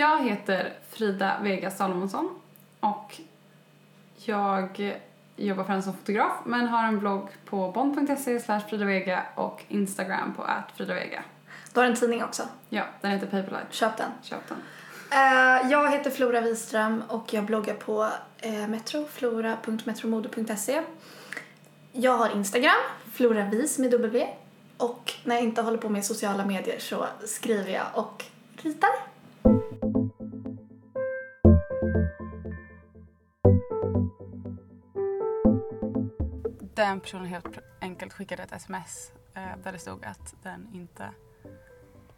Jag heter Frida Vega Salomonsson och jag jobbar främst som fotograf men har en blogg på bond.se fridavega och Instagram på @fridavega. Du har en tidning också. Ja, den heter Paperlight. Köp den. Köp den. Eh, jag heter Flora Wiström och jag bloggar på uh, metro, flora.metromode.se. Jag har Instagram, floravis med W. Och när jag inte håller på med sociala medier så skriver jag och ritar. Den personen helt enkelt skickade ett sms eh, där det stod att den inte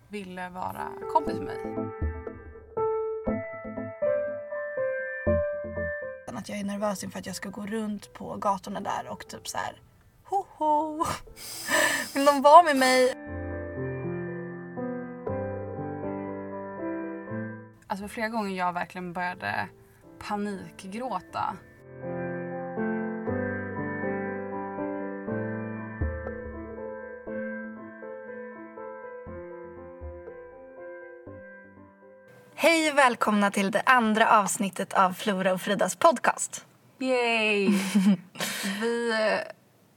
ville vara kompis med mig. Att jag är nervös inför att jag ska gå runt på gatorna där och typ så här. Ho ho! Vill de vara med mig? Alltså flera gånger jag verkligen började panikgråta. Hej och välkomna till det andra avsnittet av Flora och Fridas podcast. Yay! vi, eh,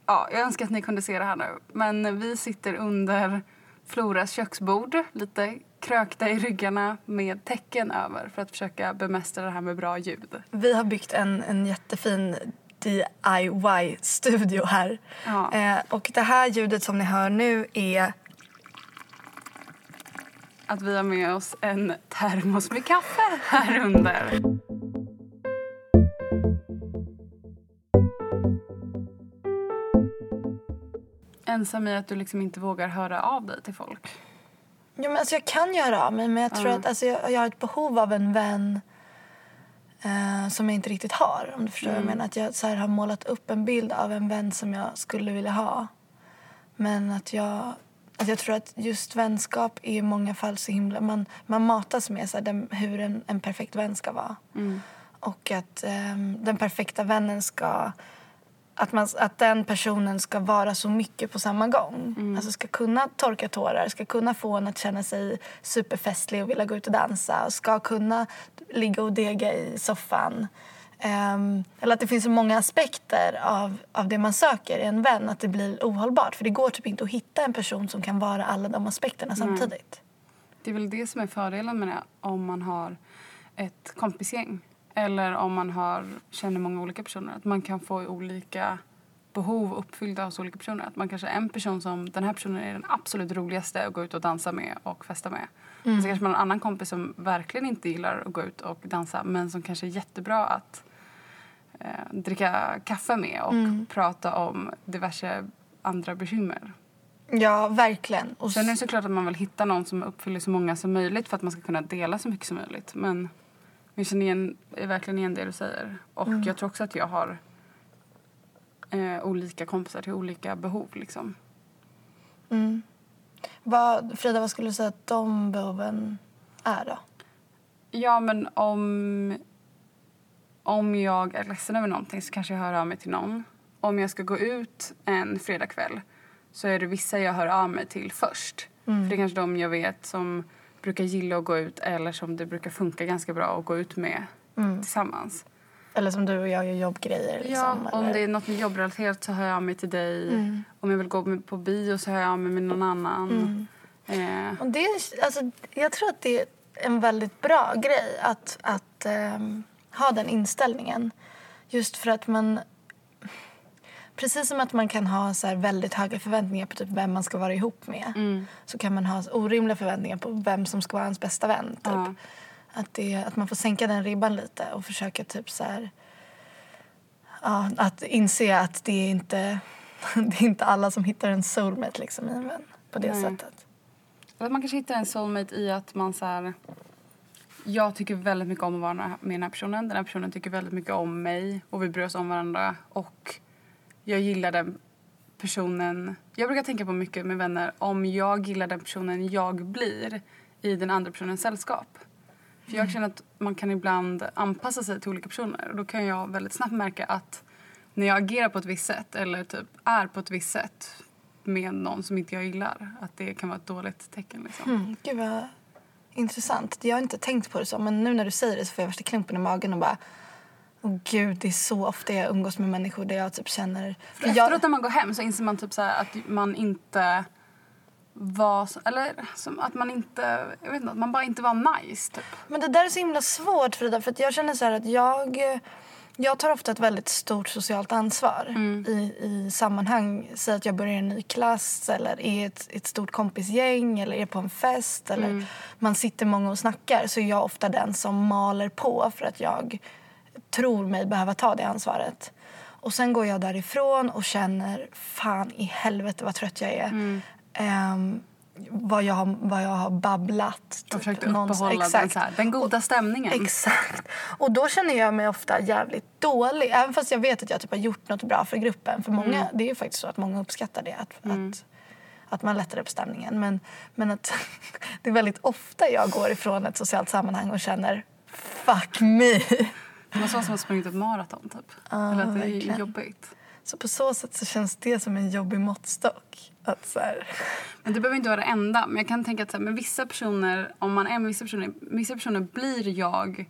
ja, jag önskar att ni kunde se det här nu. Men vi sitter under Floras köksbord, lite krökta i ryggarna med tecken över för att försöka bemästra det här med bra ljud. Vi har byggt en, en jättefin DIY-studio här. Ja. Eh, och det här ljudet som ni hör nu är Att vi har med oss en termos med kaffe här under. Ensam i att du liksom inte vågar höra av dig till folk. Ja, men alltså jag kan göra av mig, men jag tror Ja. att alltså jag, jag har ett behov av en vän eh, som jag inte riktigt har. Om du förstår vad jag menar. Att jag så här, har målat upp en bild av en vän som jag skulle vilja ha. Men att jag, att jag tror att just vänskap är i många fall så himla... Man, man matas med så här, den, hur en, en perfekt vän ska vara. Och att ehm, den perfekta vännen ska... Att, man, att den personen ska vara så mycket på samma gång. Alltså ska kunna torka tårar, ska kunna få en att känna sig superfestlig och vilja gå ut och dansa. Ska kunna ligga och dega i soffan. Ehm, eller att det finns så många aspekter av, av det man söker i en vän att det blir ohållbart. För det går typ inte att hitta en person som kan vara alla de aspekterna samtidigt. Det är väl det som är fördelen med det om man har ett kompisgäng. Eller om man har, känner många olika personer. Att man kan få olika behov uppfyllda hos olika personer. Att man kanske är en person som, den här personen är den absolut roligaste att gå ut och dansa med och festa med. Mm. Så kanske man har en annan kompis som verkligen inte gillar att gå ut och dansa men som kanske är jättebra att eh, dricka kaffe med och Mm. prata om diverse andra bekymmer. Ja, verkligen. Och Sen är det såklart att man vill hitta någon som uppfyller så många som möjligt för att man ska kunna dela så mycket som möjligt. Men jag känner igen, är verkligen igen det du säger. Och Mm. jag tror också att jag har eh, olika kompisar till olika behov liksom. Mm. Vad, Frida, vad skulle du säga att de behoven är då? Ja men om, om jag är ledsen över någonting så kanske jag hör av mig till någon. Om jag ska gå ut en fredagkväll så är det vissa jag hör av mig till först. Mm. För det är kanske de jag vet som brukar gilla att gå ut eller som det brukar funka ganska bra att gå ut med Mm. tillsammans. Eller som du och jag gör jobbgrejer. Liksom, ja, om eller? det är något jobbrelaterat så hör jag av mig till dig. Mm. Om jag vill gå på bio så hör jag av mig med någon annan. Mm. Eh, Och det, alltså, jag tror att det är en väldigt bra grej att, att ehm, ha den inställningen. Just för att man... Precis som att man kan ha så väldigt höga förväntningar på typ vem man ska vara ihop med mm, så kan man ha orimliga förväntningar på vem som ska vara ens bästa vän. Typ. ja. Att, det, att man får sänka den ribban lite och försöka typ så här... Ja, att inse att det är inte det är inte alla som hittar en soulmate liksom, i en vän på det Nej. sättet. Att man kanske hittar en soulmate i att man så här, Jag tycker väldigt mycket om att vara med den här personen. Den här personen tycker väldigt mycket om mig och vi bryr oss om varandra. Och jag gillar den personen. Jag brukar tänka på mycket med vänner om jag gillar den personen jag blir i den andra personens sällskap. För jag känner att man kan ibland anpassa sig till olika personer och då kan jag väldigt snabbt märka att när jag agerar på ett visst sätt eller typ är på ett visst sätt med någon som inte jag gillar att det kan vara ett dåligt tecken liksom. Mm, gud vad intressant. Jag har inte tänkt på det så, men nu när du säger det så får jag värsta klumpen i magen och bara Åh gud, det är så ofta jag umgås med människor där jag typ känner... För efteråt när man går hem så inser man typ så att man inte var... så- Eller som att man inte... Jag vet inte, att man bara inte var nice typ. Men det där är så himla svårt Frida, för att jag känner så här att jag... Jag tar ofta ett väldigt stort socialt ansvar i, i sammanhang. Säg att jag börjar i en ny klass eller är i ett, ett stort kompisgäng eller är på en fest eller man sitter många och snackar så är jag ofta den som maler på för att jag tror mig behöva ta det ansvaret. Och sen går jag därifrån och känner fan i helvete vad trött jag är. Ehm, vad, jag har, vad jag har babblat. Försökte någons- uppehålla den, Exakt. så här, den goda stämningen. Exakt. Och då känner jag mig ofta jävligt dålig. Även fast jag vet att jag typ har gjort något bra för gruppen. För många, Det är faktiskt så att många uppskattar det. Att, att, att man lättar upp stämningen. Men, men att det är väldigt ofta jag går ifrån ett socialt sammanhang och känner fuck me. Var så som att sprungit ett maraton typ. Ja, Eller att det är verkligen. jobbigt. Så på så sätt så känns det som en jobbig måttstock. Att så här, Men det behöver inte vara det enda. Men jag kan tänka att så här, med vissa personer, om man är med vissa personer, vissa personer blir jag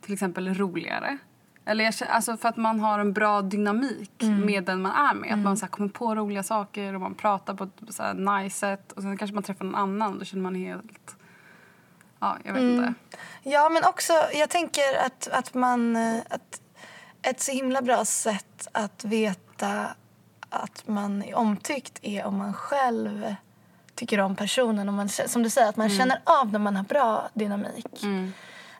till exempel roligare. Eller jag, alltså för att man har en bra dynamik med den man är med. Att man så här, kommer på roliga saker och man pratar på ett så nice sätt. Och sen kanske man träffar någon annan och då känner man helt... Ja, jag vet inte. Ja, men också, jag tänker att, att man... eh, Att ett så himla bra sätt att veta att man är omtyckt är om man själv tycker om personen. Och man, som du säger, att man känner av när man har bra dynamik. Mm.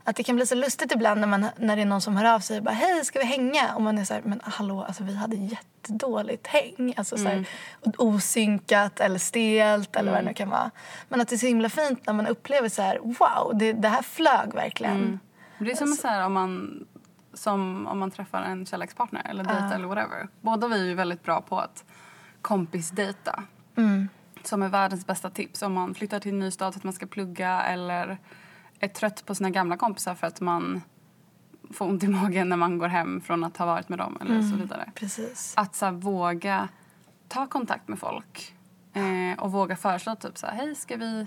Att det kan bli så lustigt ibland när, man, när det är någon som hör av sig och bara hej ska vi hänga? Och man är så här, men hallå, alltså, vi hade jättedåligt häng. Alltså, så här, osynkat eller stelt eller vad det nu kan vara. Men att det är så himla fint när man upplever så här, wow, det, det här flög verkligen. Det är som så här, om man som om man träffar en kärlekspartner eller dejtar eller whatever. Båda vi är ju väldigt bra på att kompisdejta. Som är världens bästa tips om man flyttar till en ny stad för att man ska plugga eller är trött på sina gamla kompisar för att man får ont i magen när man går hem från att ha varit med dem eller så vidare. Precis. Att så här, våga ta kontakt med folk eh, och våga föreslå typ så här, hej ska vi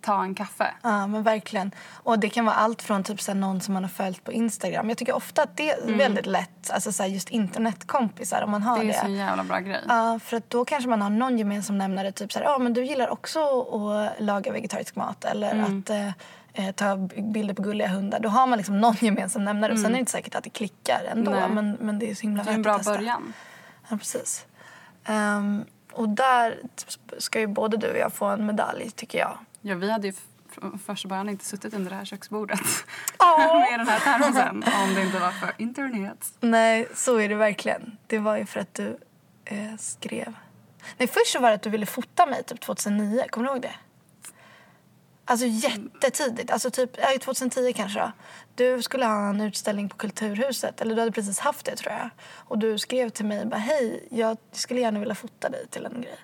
ta en kaffe? Ja, men verkligen. Och det kan vara allt från typ så någon som man har följt på Instagram. Jag tycker ofta att det är väldigt lätt, alltså så just internetkompisar om man har Det det. är så en jävla bra grej. Ja, för att då kanske man har någon gemensam nämnare. Typ så här, ja men du gillar också att laga vegetarisk mat eller att eh, eh, ta bilder på gulliga hundar. Då har man liksom någon gemensam nämnare. Och sen är det inte säkert att det klickar ändå. Nej. Men, men det är så himla Det är en värt bra att testa. början. Ja, precis. Ehm, och där ska ju både du och jag få en medalj tycker jag. Ja, vi hade ju från första början inte suttit under det här köksbordet Åh! med den här termosen om det inte var för internet. Nej, så är det verkligen. Det var ju för att du eh, skrev. Nej, först så var det att du ville fota mig typ 2009. Kommer du ihåg det? Alltså jättetidigt. Alltså typ ja, 2010 kanske då. Du skulle ha en utställning på Kulturhuset. Eller du hade precis haft det tror jag. Och du skrev till mig bara hej, jag skulle gärna vilja fota dig till en grej.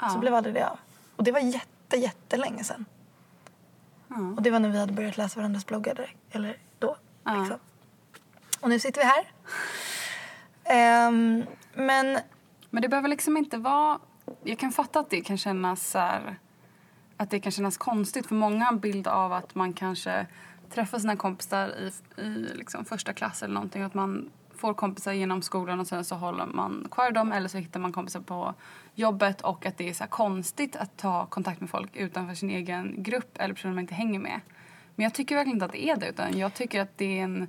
Ja. Så blev aldrig det av. Och det var jätte, jättelänge sedan. Ja. Och det var när vi hade börjat läsa varandras bloggar direkt. Eller då. Ja. Liksom. Och nu sitter vi här. Ehm, men Men det behöver liksom inte vara... Jag kan fatta att det kan kännas så här, att det kan kännas konstigt för många har en bild av att man kanske träffar sina kompisar i, i liksom första klass eller någonting. Att man får kompisar genom skolan och sen så håller man kvar dem eller så hittar man kompisar på jobbet och att det är så konstigt att ta kontakt med folk utanför sin egen grupp eller personer man inte hänger med. Men jag tycker verkligen inte att det är det utan jag tycker att det är en,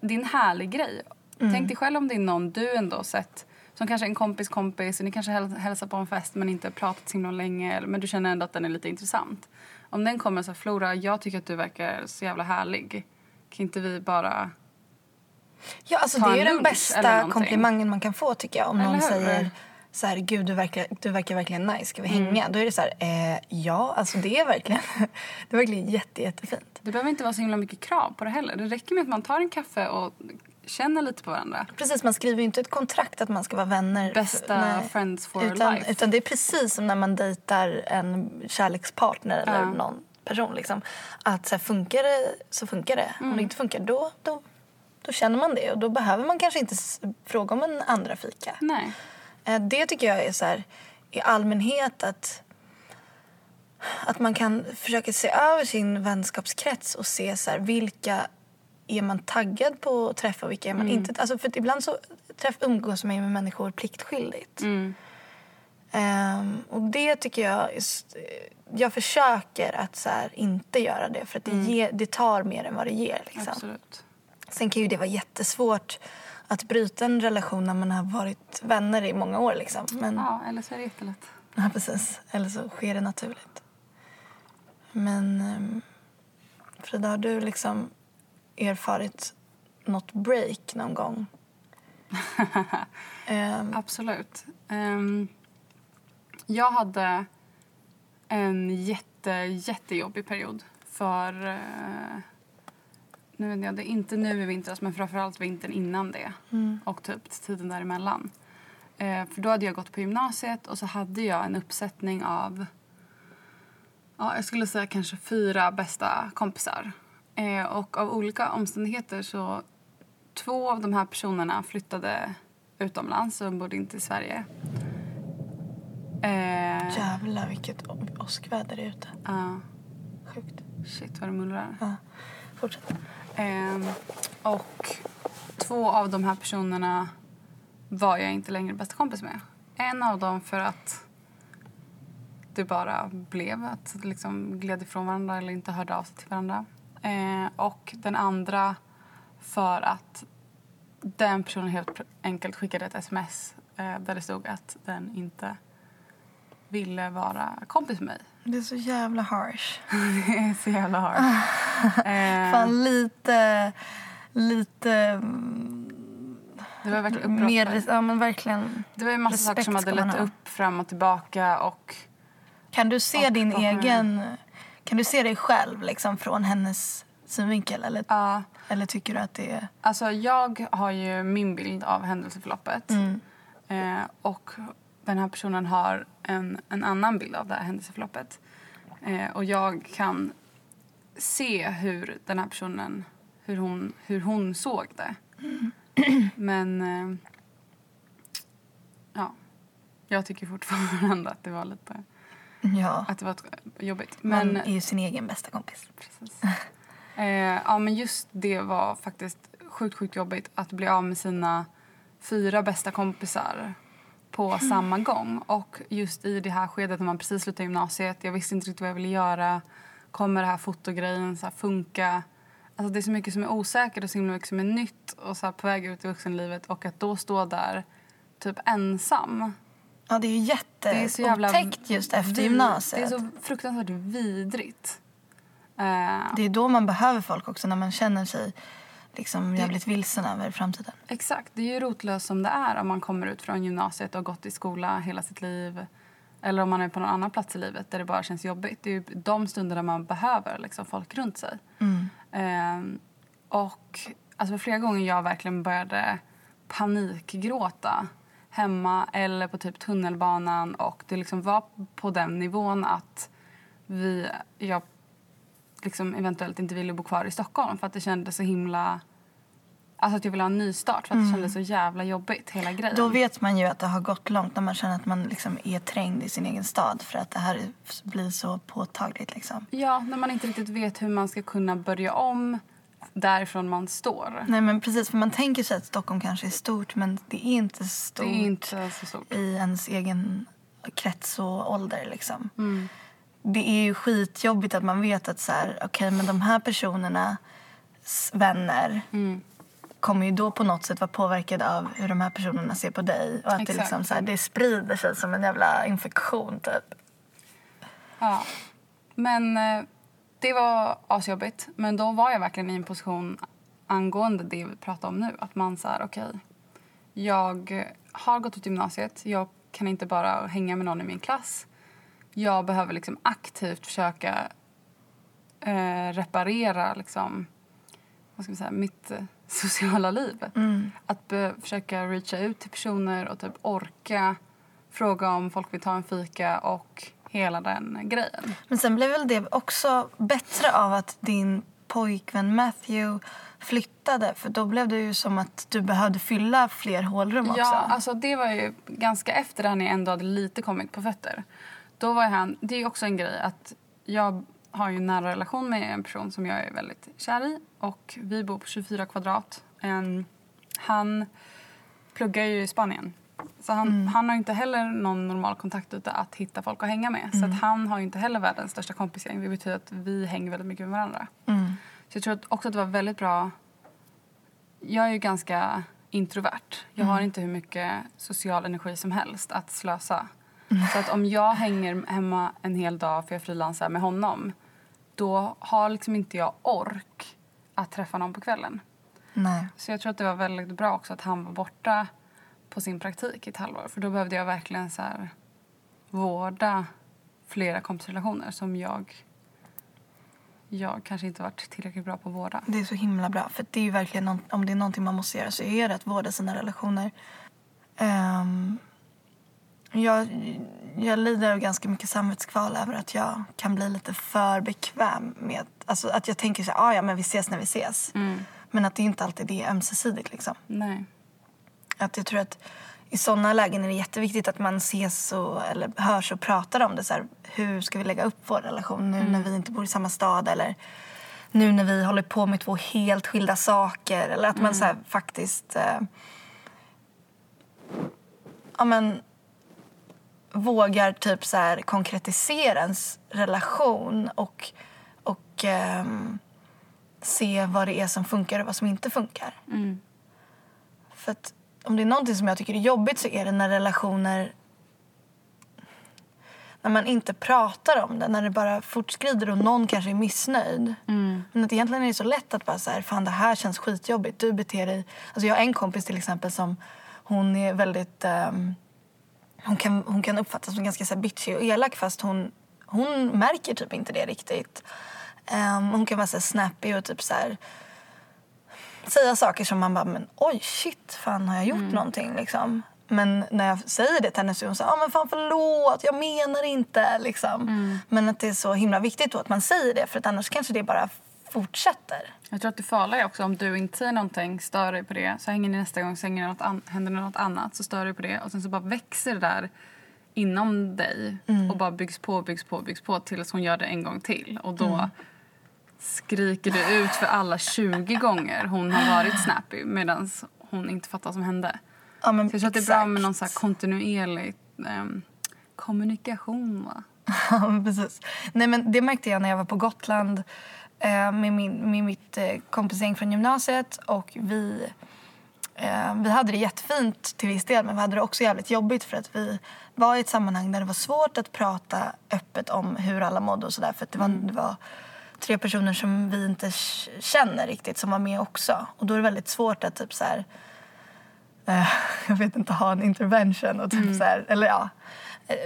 det är en härlig grej. Tänk dig själv om det är någon du ändå sett som kanske en kompis kompis och ni kanske häl- hälsar på en fest men inte pratat så himla länge men du känner ändå att den är lite intressant. Om den kommer så här, Flora, jag tycker att du verkar så jävla härlig. Kan inte vi bara... ja, alltså, det är ju en den bästa komplimangen man kan få tycker jag. Om Eller någon hur? säger så här, gud du verkar, du verkar verkligen nice, ska vi hänga? Då är det så här, eh, ja, alltså det är verkligen, det är verkligen jätte, jättefint. Det behöver inte vara så himla mycket krav på det heller. Det räcker med att man tar en kaffe och känner lite på varandra. Precis, man skriver ju inte ett kontrakt att man ska vara vänner. Bästa Nej. friends for utan, life. utan det är precis som när man dejtar en kärlekspartner eller Ja. någon person. Liksom. Att så här, funkar det så funkar det. Om Mm. det inte funkar då, då, då känner man det. Och då behöver man kanske inte fråga om en andra fika. Nej. Eh, Det tycker jag är så här, i allmänhet att att man kan försöka se över sin vänskapskrets och se så här, vilka är man taggad på att träffa och vilka är man inte. Alltså för ibland så träff, umgås man med människor pliktskyldigt. Mm. Ehm, och det tycker jag... Jag försöker att så här, inte göra det för att det, ger, det tar mer än vad det ger. Liksom. Absolut. Sen kan ju det vara jättesvårt att bryta en relation när man har varit vänner i många år. Liksom. Men, Ja, eller så är det jättelätt. Ja, precis. Eller så sker det naturligt. Men um, Frida, har du liksom erfarit något break någon gång? Ehm, Absolut. Ehm, jag hade en jätte, jättejobbig period för... eh, nu vet jag, det inte nu i vintras, men framförallt vintern innan det. Och typ tiden däremellan. Eh, för då hade jag gått på gymnasiet och så hade jag en uppsättning av... Ja, jag skulle säga kanske fyra bästa kompisar. Eh, och av olika omständigheter så... Två av de här personerna flyttade utomlands och bodde inte i Sverige. Eh, jävlar, vilket åskväder det är ute. ja, Sjukt. shit vad det mullrar. Ja. Fortsätt. Ehm, och två av de här personerna var jag inte längre bästa kompis med. En av dem för att det bara blev att liksom gled ifrån varandra eller inte hörde av sig till varandra. Eh, och den andra för att den personen helt enkelt skickade ett sms eh, där det stod att den inte ville vara kompis med mig. Det är så jävla harsh. det är så jävla hard. Eh, Fan, lite... Lite... det var verkligen uppbrott. Mer, ja, men verkligen. Det var ju massa Respekt saker som hade lett upp fram och tillbaka och Kan du se din egen... Kan du se dig själv liksom, från hennes synvinkel? Eller, ja, eller tycker du att det är... alltså jag har ju min bild av händelseförloppet Mm. eh, och den här personen har en, en annan bild av det här händelseförloppet. Eh, och jag kan se hur den här personen, hur hon, hur hon såg det. Men eh, ja, jag tycker fortfarande att det var lite, Ja. att det var jobbigt. Man Men är ju sin egen bästa kompis. Precis. Eh, ja, men just det var faktiskt sjukt, sjukt jobbigt att bli av med sina fyra bästa kompisar på samma gång. Och just i det här skedet när man precis slutade gymnasiet, jag visste inte riktigt vad jag ville göra. Kommer det här fotogrejen så här funka? Alltså det är så mycket som är osäkert och så mycket som är nytt och så här på väg ut i vuxenlivet och att då stå där typ ensam. Ja, det är ju så jävla jätteotäckt just efter gymnasiet. Det är så fruktansvärt vidrigt. Eh, Det är då man behöver folk också, när man känner sig liksom jävligt vilsen över framtiden. Exakt. Det är ju rotlöst som det är om man kommer ut från gymnasiet och har gått i skola hela sitt liv. Eller om man är på någon annan plats i livet där det bara känns jobbigt. Det är ju de stunderna man behöver liksom, folk runt sig. Ehm, och alltså, flera gånger jag verkligen började panikgråta hemma eller på typ tunnelbanan och det liksom var på den nivån att vi, jag liksom eventuellt inte ville bo kvar i Stockholm för att det kändes så himla... Alltså att jag ville ha en ny start för att det kändes så jävla jobbigt hela grejen. Då vet man ju att det har gått långt när man känner att man liksom är trängd i sin egen stad för att det här blir så påtagligt. Liksom. Ja, när man inte riktigt vet hur man ska kunna börja om därifrån man står. Nej men precis, för man tänker sig att Stockholm kanske är stort men det är inte Det stort är inte så stort. i ens egen krets och ålder. Liksom. Mm. Det är ju skitjobbigt att man vet att så här, okej, men de här personernas vänner Mm. kommer ju då på något sätt vara påverkade av hur de här personerna ser på dig. Och att det, liksom, så här, det sprider sig som en jävla infektion typ. Ja. Men eh, det var asjobbigt. Men då var jag verkligen i en position angående det vi pratar om nu. Att man så här, okej. jag har gått ut gymnasiet. Jag kan inte bara hänga med någon i min klass. Jag behöver liksom aktivt försöka eh, reparera liksom, vad ska vi säga, mitt eh, sociala liv. Att be- försöka reacha ut till personer och typ orka fråga om folk vill ta en fika och hela den grejen. Men sen blev väl det också bättre av att din pojkvän Matthew flyttade. För då blev det ju som att du behövde fylla fler hålrum också. Ja, alltså det var ju ganska efter det när jag ändå hade lite kommit på fötter. då var han, det är ju också en grej att jag har ju en nära relation med en person som jag är väldigt kär i och vi bor på 24 kvadrat. Um, han pluggar ju i Spanien. Så han, mm. han har inte heller någon normal kontakt ute att hitta folk att hänga med. Mm. Så att han har inte heller världens största kompisgäng. Det betyder att vi hänger väldigt mycket med varandra. Mm. Så jag tror att också att det var väldigt bra. Jag är ju ganska introvert. Jag har mm. inte hur mycket social energi som helst att slösa. Mm. Så att om jag hänger hemma en hel dag för jag frilansar med honom då har liksom inte jag ork att träffa någon på kvällen. Nej. Så jag tror att det var väldigt bra också att han var borta på sin praktik i ett halvår. För då behövde jag verkligen så här vårda flera kompisrelationer som jag jag kanske inte varit tillräckligt bra på att vårda. Det är så himla bra. För det är ju verkligen någon, om det är någonting man måste göra så är det att vårda sina relationer. Um, jag, jag lider av ganska mycket samvetskval över att jag kan bli lite för bekväm med... Alltså att jag tänker så här, ah, ja men vi ses när vi ses. Mm. Men att det inte alltid är ömsesidigt liksom. Nej. Att jag tror att i sådana lägen är det jätteviktigt att man ses och, eller hörs och pratar om det. Så här, hur ska vi lägga upp vår relation nu mm. när vi inte bor i samma stad? Eller nu när vi håller på med två helt skilda saker. Eller att mm. man så här, faktiskt... Eh, ja, men, vågar typ så här, konkretisera ens relation och, och eh, se vad det är som funkar och vad som inte funkar. Mm. För att om det är någonting som jag tycker är jobbigt så är det när relationer när man inte pratar om det, när det bara fortskrider och någon kanske är missnöjd. Mm. Men att egentligen är det så lätt att bara så här, fan det här känns skitjobbigt, du beter dig... Alltså jag har en kompis till exempel som, hon är väldigt... Um, hon, kan, hon kan uppfattas som ganska så här bitchy och elak fast hon, hon märker typ inte det riktigt. Um, hon kan vara så snappy och typ så här, säga saker som man bara, men oj shit, fan har jag gjort mm. någonting liksom? Men när jag säger det till henne så är hon så ja men fan förlåt, jag menar inte liksom. Mm. Men att det är så himla viktigt då att man säger det för att annars kanske det bara fortsätter. Jag tror att det farliga också om du inte säger någonting, stör dig på det, så hänger ni nästa gång, så hänger något an- händer något annat, så stör dig på det och sen så bara växer det där inom dig mm. och bara byggs på, byggs på, byggs på tills hon gör det en gång till och då mm skriker du ut för alla 20 gånger hon har varit snappy medan hon inte fattar vad som hände. Ja, men så jag tror att det är bra med någon så kontinuerlig um, kommunikation. Va? Ja, precis. Nej, men det märkte jag när jag var på Gotland eh, med, min, med mitt eh, kompisgäng från gymnasiet. Och vi, eh, vi hade det jättefint till viss del men vi hade det också jävligt jobbigt för att vi var i ett sammanhang där det var svårt att prata öppet om hur alla mådde och sådär. För det var, mm. det var tre personer som vi inte känner riktigt som var med också. Och då är det väldigt svårt att typ så här, eh, jag vet inte, ha en intervention och typ mm. så här, eller ja. Eh,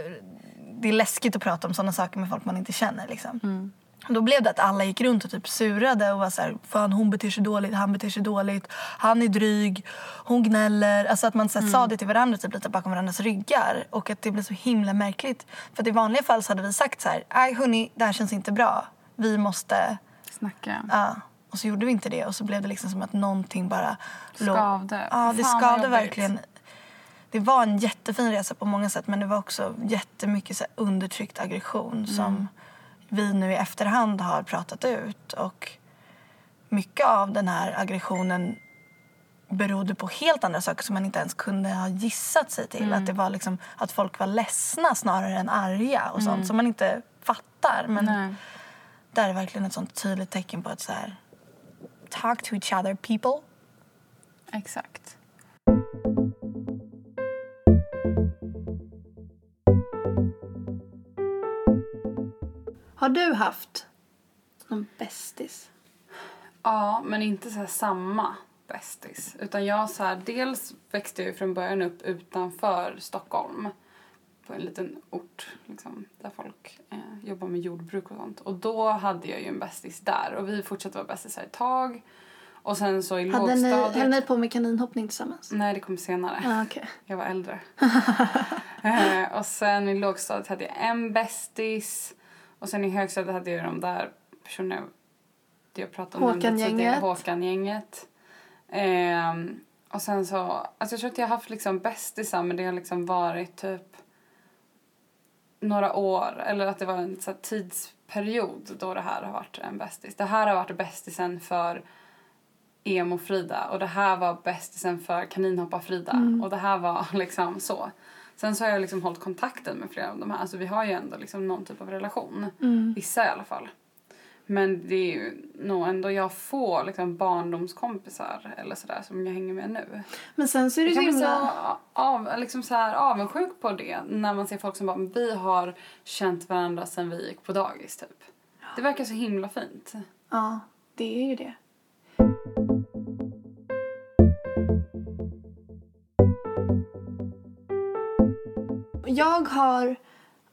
det är läskigt att prata om sådana saker med folk man inte känner liksom. Mm. Då blev det att alla gick runt och typ surade och var så här, fan hon beter sig dåligt, han beter sig dåligt, han är dryg, hon gnäller. Alltså att man så här, mm. sa det till varandra typ lite bakom varandras ryggar och att det blev så himla märkligt. För i vanliga fall så hade vi sagt så här, nej hörni, det här känns inte bra vi måste... Snacka. Ja. Och så gjorde vi inte det och så blev det liksom som att någonting bara... Skavde. Ja, det Fan, skavde verkligen. Det var en jättefin resa på många sätt men det var också jättemycket så undertryckt aggression mm. som vi nu i efterhand har pratat ut. Och mycket av den här aggressionen berodde på helt andra saker som man inte ens kunde ha gissat sig till. Mm. Att det var liksom att folk var ledsna snarare än arga och sånt mm. som man inte fattar. Men Nej där är verkligen ett sånt tydligt tecken på att så här, talk to each other people. Exakt. Har du haft någon bästis? Ja, men inte så samma bästis. Utan jag så här, dels växte jag från början upp utanför Stockholm på en liten ort liksom, där folk eh, jobbar med jordbruk och sånt. Och då hade jag ju en bästis där och vi fortsatte vara bästisar ett tag. Och sen så i hade lågstadiet... Ni, höll ni på med kaninhoppning tillsammans? Nej, det kom senare. Ah, okay. Jag var äldre. eh, och sen i lågstadiet hade jag en bästis. Och sen i högstadiet hade jag de där personerna jag pratade om Håkan-gänget. Håkan-gänget. Eh, och sen så, alltså jag tror att jag har haft liksom bästisar men det har liksom varit typ några år eller att det var en så här, tidsperiod då det här har varit en bästis. Det här har varit bästisen för emo-Frida och det här var bästisen för kaninhoppa-Frida och det här var liksom så. Sen så har jag liksom hållit kontakten med flera av de här. Alltså vi har ju ändå liksom någon typ av relation. Vissa i alla fall. Men det är ju nog ändå jag får liksom barndomskompisar eller sådär som jag hänger med nu. Men sen så är det Jag så himla... av, liksom så här avundsjuk på det när man ser folk som bara vi har känt varandra sedan vi gick på dagis typ. Det verkar så himla fint. Ja, det är ju det. Jag har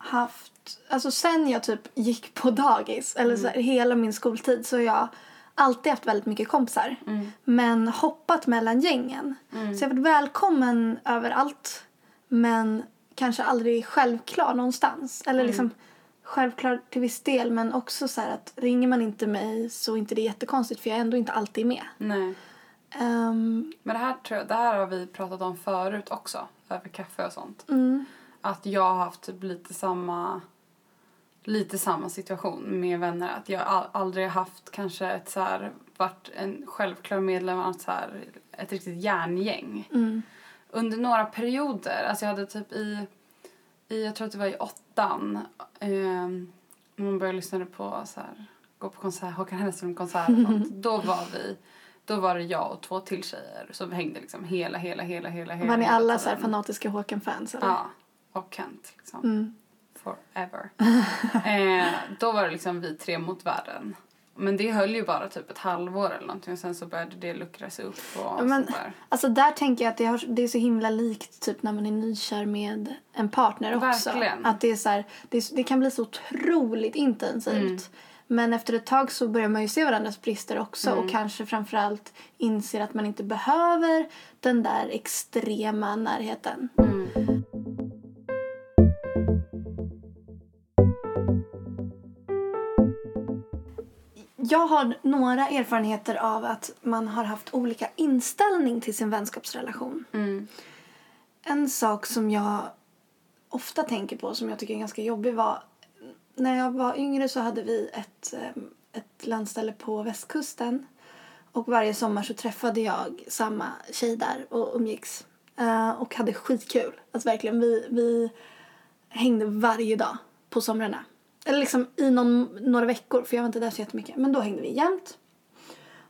haft, alltså sen jag typ gick på dagis, eller så här, hela min skoltid så har jag alltid haft väldigt mycket kompisar. Men hoppat mellan gängen. Så jag har varit välkommen överallt. Men kanske aldrig självklar någonstans. Eller liksom självklar till viss del men också så här att ringer man inte mig så är inte det jättekonstigt för jag är ändå inte alltid med. Nej. Ehm, Men det här, tror jag, det här har vi pratat om förut också. Över kaffe och sånt. mm, Att jag har haft typ lite samma lite samma situation med vänner. Att jag aldrig haft kanske ett så här, varit en självklar medlem av ett, så här, ett riktigt järngäng. mm, Under några perioder, alltså jag hade typ i, i jag tror att det var i åttan, eh, när man började lyssna på så här, gå på konsert, Håkan Hellström-konsert och sånt. Då var vi, då var det jag och två till tjejer som hängde liksom hela, hela, hela, hela, hela var ni hela alla så fanatiska Håkan-fans? Ja, och Kent liksom. Mm. Forever. eh, då var det liksom vi tre mot världen. Men det höll ju bara typ ett halvår eller någonting och sen så började det luckras upp och men- där. Alltså där tänker jag att det, har, det är så himla likt typ när man är nykär med en partner också. Verkligen. Att det är så här, det, det kan bli så otroligt intensivt. Mm. Men efter ett tag så börjar man ju se varandras brister också Mm. och kanske framförallt inser att man inte behöver den där extrema närheten. Mm. Jag har några erfarenheter av att man har haft olika inställning till sin vänskapsrelation. Mm. En sak som jag ofta tänker på som jag tycker är ganska jobbig var när jag var yngre så hade vi ett, eh, ett landställe på västkusten och varje sommar så träffade jag samma tjej där och umgicks eh, och hade skitkul. Alltså verkligen, vi, vi hängde varje dag på somrarna. Eller liksom i någon, några veckor för jag var inte där så jättemycket. Men då hängde vi jämt.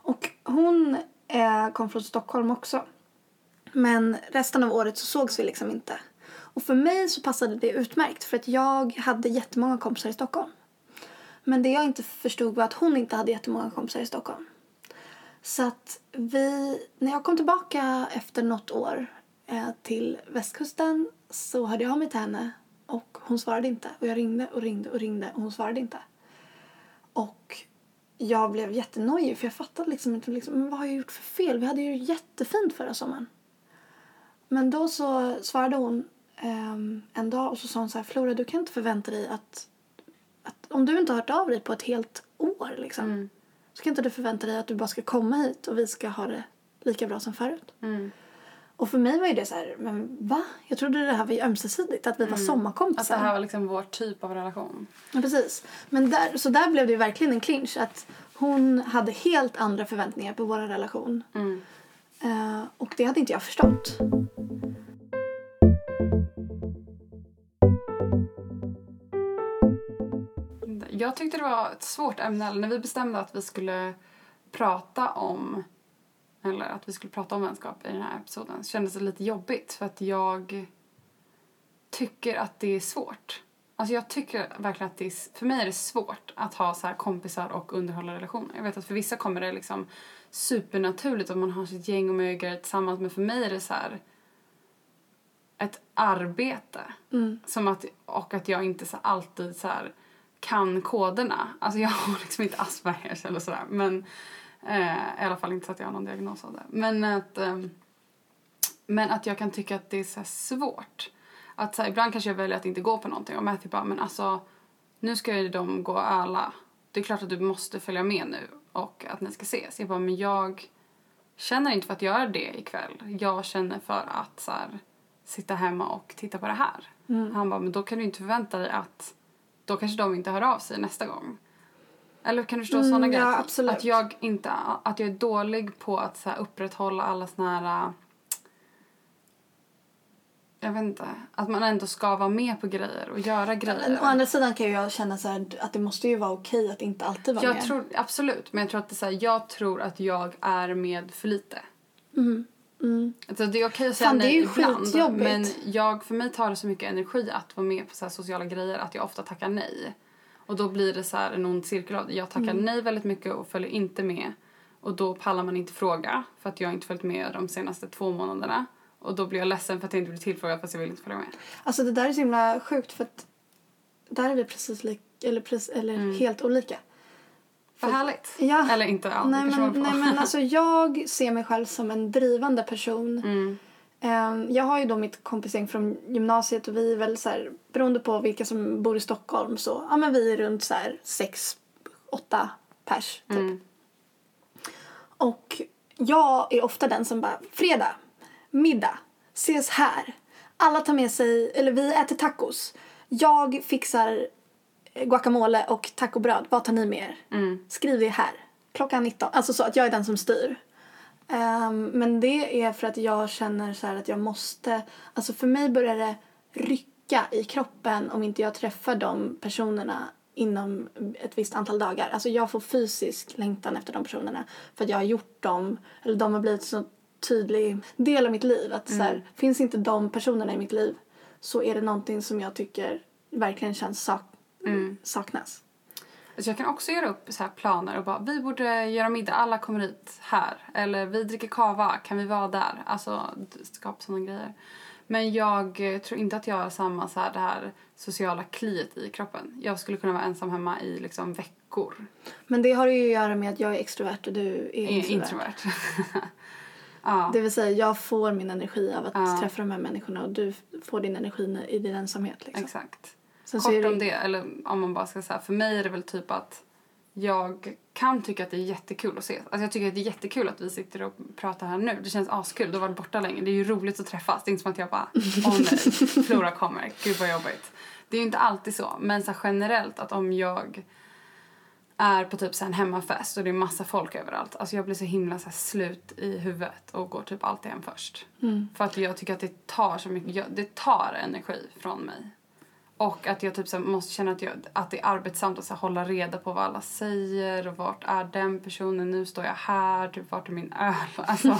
Och hon eh, kom från Stockholm också. Men resten av året så sågs vi liksom inte. Och för mig så passade det utmärkt för att jag hade jättemånga kompisar i Stockholm. Men det jag inte förstod var att hon inte hade jättemånga kompisar i Stockholm. Så att vi, när jag kom tillbaka efter något år eh, till västkusten så hörde jag av mig till henne och hon svarade inte. Och jag ringde och ringde och ringde och hon svarade inte. Och jag blev jättenojig för jag fattade liksom inte liksom, men vad har jag gjort för fel? Vi hade ju jättefint förra sommaren. Men då så svarade hon ehm, en dag och så sa hon så här, Flora du kan inte förvänta dig att, att om du inte har hört av dig på ett helt år liksom, Mm. så kan inte du förvänta dig att du bara ska komma hit och vi ska ha det lika bra som förut. Mm. Och för mig var ju det så här, men va? Jag trodde det här var ju ömsesidigt, att vi var Att sommarkompisar. det här var liksom vår typ av relation. Ja, precis. Men där, så där blev det verkligen en clinch. Att hon hade helt andra förväntningar på vår relation. Mm. Eh, och det hade inte jag förstått. Jag tyckte det var ett svårt ämne. När vi bestämde att vi skulle prata om eller att vi skulle prata om vänskap i den här episoden så kändes det lite jobbigt för att jag tycker att det är svårt. Alltså jag tycker verkligen att det är, för mig är det svårt att ha så här kompisar och underhålla relationer. Jag vet att för vissa kommer det liksom supernaturligt att man har sitt gäng och grejer tillsammans men för mig är det så här ett arbete. Mm. Som att, och att jag inte så alltid så här kan koderna. Alltså jag har liksom inte Aspergers eller sådär. Men eh, i alla fall inte så att jag har någon diagnos av det. Men att, ehm, men att jag kan tycka att det är så svårt. Att så här, ibland kanske jag väljer att inte gå på någonting och Matthew bara, men alltså nu ska ju de gå och öla. Det är klart att du måste följa med nu och att ni ska ses. Jag bara, men jag känner inte för att göra det ikväll. Jag känner för att så här, sitta hemma och titta på det här. Han bara, men då kan du inte förvänta dig att då kanske de inte hör av sig nästa gång. Eller kan du förstå Mm, sådana ja, grejer? absolut. Att jag inte, att jag är dålig på att så här, upprätthålla alla såna här äh, jag vet inte, att man ändå ska vara med på grejer och göra grejer. Men å andra sidan kan jag känna så här, att det måste ju vara okej att inte alltid vara Jag med. tror, absolut, men jag tror att det så här, jag tror att jag är med för lite. Alltså det är okej att säga Fan, nej ibland, men jag, för mig tar det så mycket energi att vara med på så sociala grejer att jag ofta tackar nej. Och då blir det så här en ond cirkel av det. Jag tackar Mm. nej väldigt mycket och följer inte med. Och då pallar man inte fråga för att jag inte följt med de senaste två månaderna. Och då blir jag ledsen för att jag inte blir tillfrågad fast jag vill inte följa med. Alltså det där är så himla sjukt för att där är vi precis lik, eller, precis, eller helt olika. Vad härligt. Ja. Eller inte, ja, nej, men, nej men alltså jag ser mig själv som en drivande person. Mm. Ehm, Jag har ju då mitt kompisgäng från gymnasiet och vi är väl så här, beroende på vilka som bor i Stockholm så, ja men vi är runt så här sex, åtta pers typ. Mm. Och jag är ofta den som bara, fredag, middag, ses här. Alla tar med sig, eller vi äter tacos. Jag fixar guacamole och tacobröd. Vad tar ni med er? Mm. Skriv det här. Klockan 19. Alltså så att jag är den som styr. Ehm, men det är för att jag känner så att jag måste, alltså för mig börjar det rycka i kroppen om inte jag träffar de personerna inom ett visst antal dagar. Alltså jag får fysisk längtan efter de personerna för att jag har gjort dem, eller de har blivit så tydlig del av mitt liv. Att så här, finns inte de personerna i mitt liv så är det någonting som jag tycker verkligen känns sak- saknas. Alltså jag kan också göra upp så här planer och bara vi borde göra middag, alla kommer hit här. Eller vi dricker kava, kan vi vara där? Alltså skapa sådana grejer. Men jag tror inte att jag har samma så här, det här sociala kliet i kroppen. Jag skulle kunna vara ensam hemma i liksom veckor. Men det har ju att göra med att jag är extrovert och du är Är introvert. introvert. ja. Det vill säga, jag får min energi av att Ja. träffa de här människorna och du får din energi i din ensamhet. Liksom. Exakt. Sen Kort om det, eller om man bara ska säga, för mig är det väl typ att jag kan tycka att det är jättekul att ses. Alltså jag tycker att det är jättekul att vi sitter och pratar här nu. Det känns askul. Du har varit borta länge. Det är ju roligt att träffas. Det är inte som att jag bara, åh nej, Flora kommer. Gud vad jobbigt. Det är ju inte alltid så. Men så generellt att om jag är på typ så en hemmafest och det är massa folk överallt. Alltså jag blir så himla så slut i huvudet och går typ alltid hem först. För att jag tycker att det tar så mycket, det tar energi från mig. Och att jag typ så måste känna att, jag, att det är arbetsamt att så hålla reda på vad alla säger och vart är den personen, nu står jag här, typ vart är min öl? Alltså,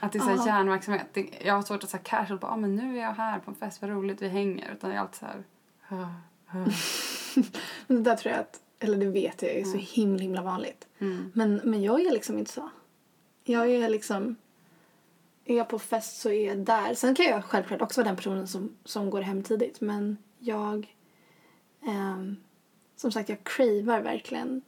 att det är så här hjärnverksamhet. Det, jag har svårt att så här casual bara, ah, men nu är jag här på en fest, vad roligt vi hänger. Utan jag är alltid så här, "Ah, ah." Det där tror jag att, eller det vet jag är så himla himla vanligt. Mm. Men, men jag är liksom inte så. Jag är liksom, är jag på fest så är jag där. Sen kan jag självklart också vara den personen som, som går hem tidigt. Men jag, ehm, som sagt jag cravar verkligen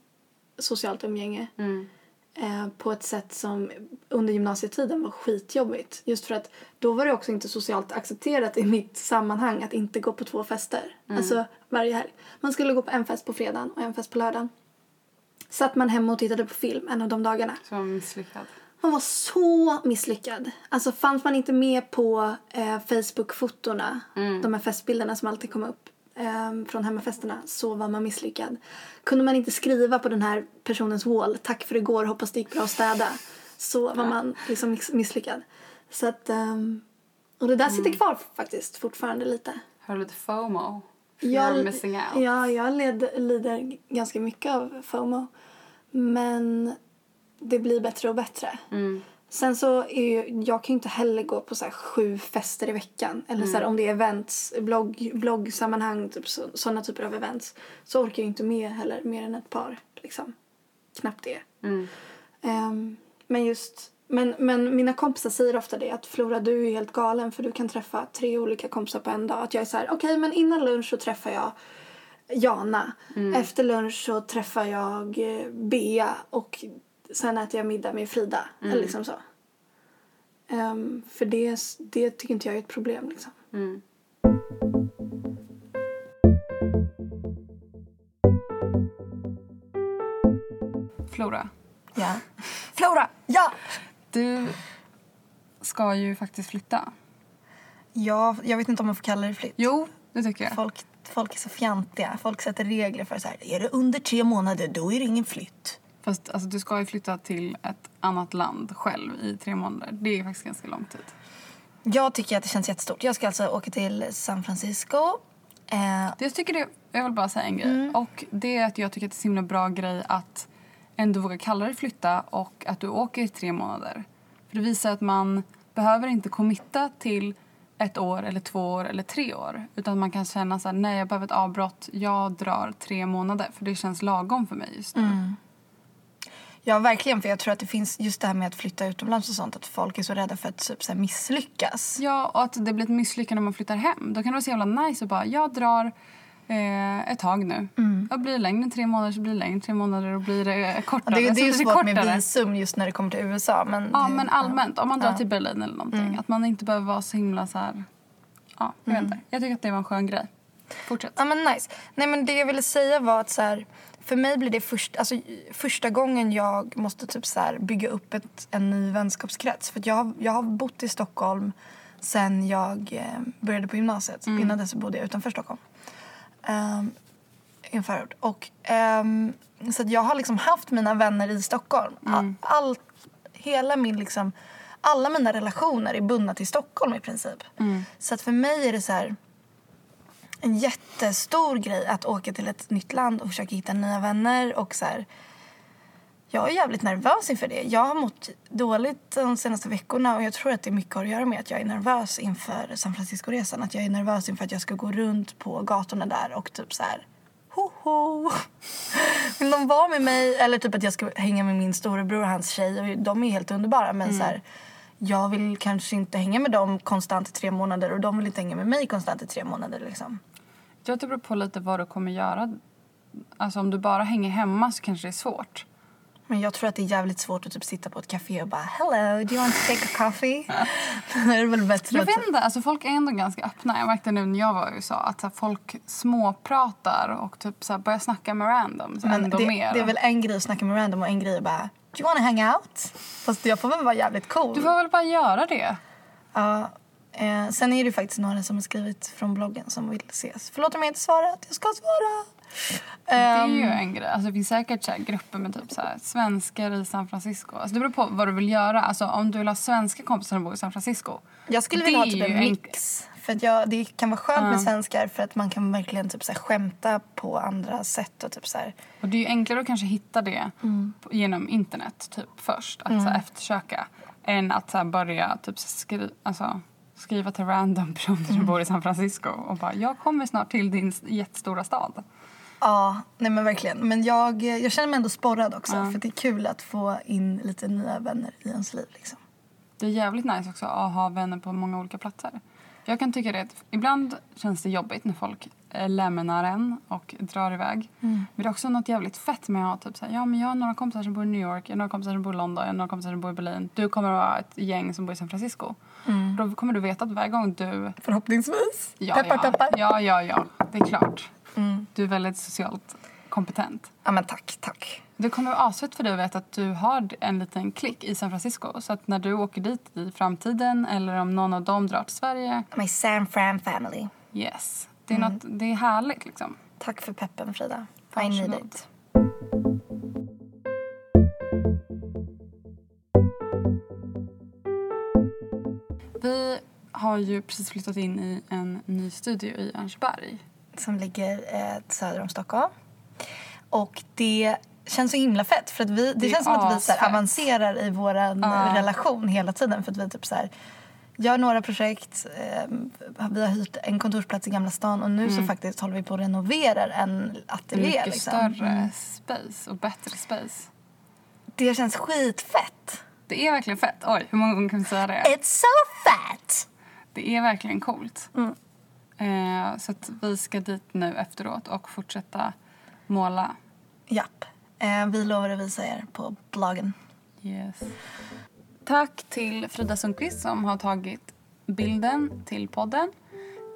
socialt umgänge. Mm. eh, på ett sätt som under gymnasietiden var skitjobbigt. Just för att då var det också inte socialt accepterat i mitt sammanhang att inte gå på två fester. Alltså varje helg. Man skulle gå på en fest på fredagen och en fest på lördagen. Satt man hemma och tittade på film en av de dagarna. Så misslyckad. Man var så misslyckad. Alltså fanns man inte med på eh, Facebook-fotona, de här festbilderna som alltid kom upp eh, från hemmafesterna, så var man misslyckad. Kunde man inte skriva på den här personens wall, tack för igår, hoppas det gick bra att städa, så var man liksom miss- misslyckad. Så att, ehm, och det där sitter kvar faktiskt fortfarande lite. Har du lite FOMO? Of missing out. Ja, jag led, lider ganska mycket av FOMO. Men det blir bättre och bättre. Mm. Sen så är ju, jag kan ju inte heller gå på så sju fester i veckan. Eller så här, om det är events, blogg, bloggsammanhang, typ så, sådana typer av events. Så orkar jag inte med heller mer än ett par. Liksom. Knappt det. Mm. Ehm, men just, men, men mina kompisar säger ofta det att Flora du är helt galen för du kan träffa tre olika kompisar på en dag. Att jag är så här, okej men innan lunch så träffar jag Jana. Efter lunch så träffar jag eh, Bea och sen äter jag middag med Frida. Eller liksom så. Ehm, för det, det tycker inte jag är ett problem liksom. Mm. Flora, Ja. Flora, ja! du ska ju faktiskt flytta. Ja, jag vet inte om man får kalla det flytt. Jo, det tycker jag. Folk, folk är så fjantiga. Folk sätter regler för så här. Är det under tre månader, då är det ingen flytt. Fast alltså, du ska ju flytta till ett annat land själv i tre månader. Det är faktiskt ganska lång tid. Jag tycker att det känns jättestort. Jag ska alltså åka till San Francisco. Eh, Det jag tycker det, jag vill bara säga en grej. Och det är att jag tycker att det är en så himla bra grej att ändå våga kalla det flytta och att du åker i tre månader. För det visar att man behöver inte committa till ett år eller två år eller tre år. Utan man kan känna så här, nej jag behöver ett avbrott, jag drar tre månader. För det känns lagom för mig just nu. Ja, verkligen. För jag tror att det finns just det här med att flytta utomlands och sånt. Att folk är så rädda för att typ, så misslyckas. Ja, och att det blir ett misslyckande när man flyttar hem. Då kan det vara så jävla nice att bara, jag drar eh, ett tag nu. Jag blir det längre än tre månader så blir det längre än tre månader och blir det Ja, kortare. det, det är ju svårt med kortare. visum just när det kommer till USA. Men Ja, det, men allmänt. Om man drar Ja. till Berlin eller någonting. Att man inte behöver vara så himla så här... Ja, jag vet inte. Jag tycker att det var en skön grej. Fortsätt. Ja, men nice. Nej, men det jag ville säga var att så här, för mig blir det först, alltså, första gången jag måste typ så bygga upp ett, en ny vänskapskrets. För jag, jag har bott i Stockholm sen jag eh, började på gymnasiet. Innan dess bodde jag utanför Stockholm. Um, I en förort. Och, ehm, så jag har liksom haft mina vänner i Stockholm. All, all, hela min liksom, alla mina relationer är bundna till Stockholm i princip. Så att för mig är det så här en jättestor grej att åka till ett nytt land och försöka hitta nya vänner. Och så här, jag är jävligt nervös inför det. Jag har mått dåligt de senaste veckorna och jag tror att det är mycket att göra med att jag är nervös inför San Francisco-resan. Att jag är nervös inför att jag ska gå runt på gatorna där och typ så här hoho! Vill de vara med mig? Eller typ att jag ska hänga med min storebror och hans tjej. Och de är helt underbara men mm. så här, jag vill kanske inte hänga med dem konstant i tre månader och de vill inte hänga med mig konstant i tre månader liksom. Jag tror det beror på lite vad du kommer göra. Alltså om du bara hänger hemma så kanske det är svårt. Men jag tror att det är jävligt svårt att typ sitta på ett café och bara Hello, do you want to take a coffee? Då är det väl bättre Jag vet inte, alltså folk är ändå ganska öppna. Jag märkte nu när jag var i USA att så här, folk småpratar och typ så här, börjar snacka med randoms Men ändå det, mer. det är väl en grej att snacka med random och en grej bara Do you wanna hang out? Fast jag får väl vara jävligt cool. Du får väl bara göra det. Ja, eh, sen är det faktiskt några som har skrivit från bloggen som vill ses. Förlåt om jag inte svarat, jag ska svara. Det är Ehm, ju en grej. Alltså, det finns säkert så grupper med typ så här, svenskar i San Francisco. Alltså, det beror på vad du vill göra. Alltså, om du vill ha svenska kompisar som bor i San Francisco. Jag skulle vilja ha typ en mix. För att jag, det kan vara skönt Ja. med svenskar för att man kan verkligen typ så här skämta på andra sätt och typ så här. Och det är ju enklare att kanske hitta det Mm. genom internet typ först. Att så här, eftersöka. Än att så börja typ skri- alltså, skriva till random personer Mm. som bor i San Francisco. Och bara, jag kommer snart till din jättestora stad. Ja, nej men verkligen. Men jag, jag känner mig ändå sporrad också. Ja. För det är kul att få in lite nya vänner i ens liv liksom. Det är jävligt nice också att ha vänner på många olika platser. Jag kan tycka det att ibland känns det jobbigt när folk lämnar en och drar iväg. Men det är också något jävligt fett med att ha typ så här, ja men jag har några kompisar som bor i New York, jag har några kompisar som bor i London, jag har några kompisar som bor i Berlin. Du kommer att vara ett gäng som bor i San Francisco. Då kommer du veta att varje gång du... Förhoppningsvis. Ja, peppar, ja, peppar. Ja, ja, ja. Det är klart. Du är väldigt socialt kompetent. Ja men tack, tack. Det kommer vara asfett för dig att veta att du har en liten klick i San Francisco. Så att när du åker dit i framtiden eller om någon av dem drar till Sverige, My San Fran family. yes. Det är, något, det är härligt liksom. Tack för peppen Frida. I need it. Vi har ju precis flyttat in i en ny studio i Örnsberg. Som ligger eh, söder om Stockholm. Och det känns så himla fett. För att vi, det, Det känns som att vi så avancerar i vår Ja. relation hela tiden. För att vi typ så här, gör några projekt. Eh, vi har hyrt en kontorsplats i Gamla stan. Och nu så faktiskt håller vi på att renovera en ateljé. Mycket liksom. större Mm. space och bättre space. Det känns skitfett. Det är verkligen fett. Oj, hur många gånger kan vi säga det? It's so fat! Det är verkligen coolt. Mm. Eh, så att vi ska dit nu efteråt och fortsätta måla. Japp. Eh, vi lovar att visa er på bloggen. Yes. Tack till Frida Sundqvist som har tagit bilden till podden.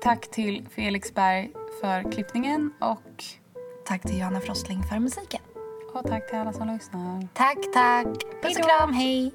Tack till Felix Berg för klippningen och, Tack till Johanna Frostling för musiken. och tack till alla som lyssnar. Tack, tack. Puss och kram, hej.